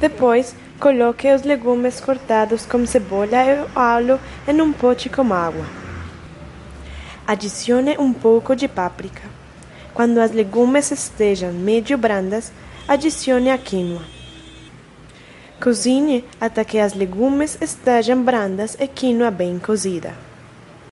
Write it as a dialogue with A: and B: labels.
A: Depois, coloque os legumes cortados com cebola e alho em um pote com água. Adicione um pouco de páprica. Quando as legumes estejam meio brandas, adicione a quinoa. Cozinhe até que as legumes estejam brandas e quinoa bem cozida.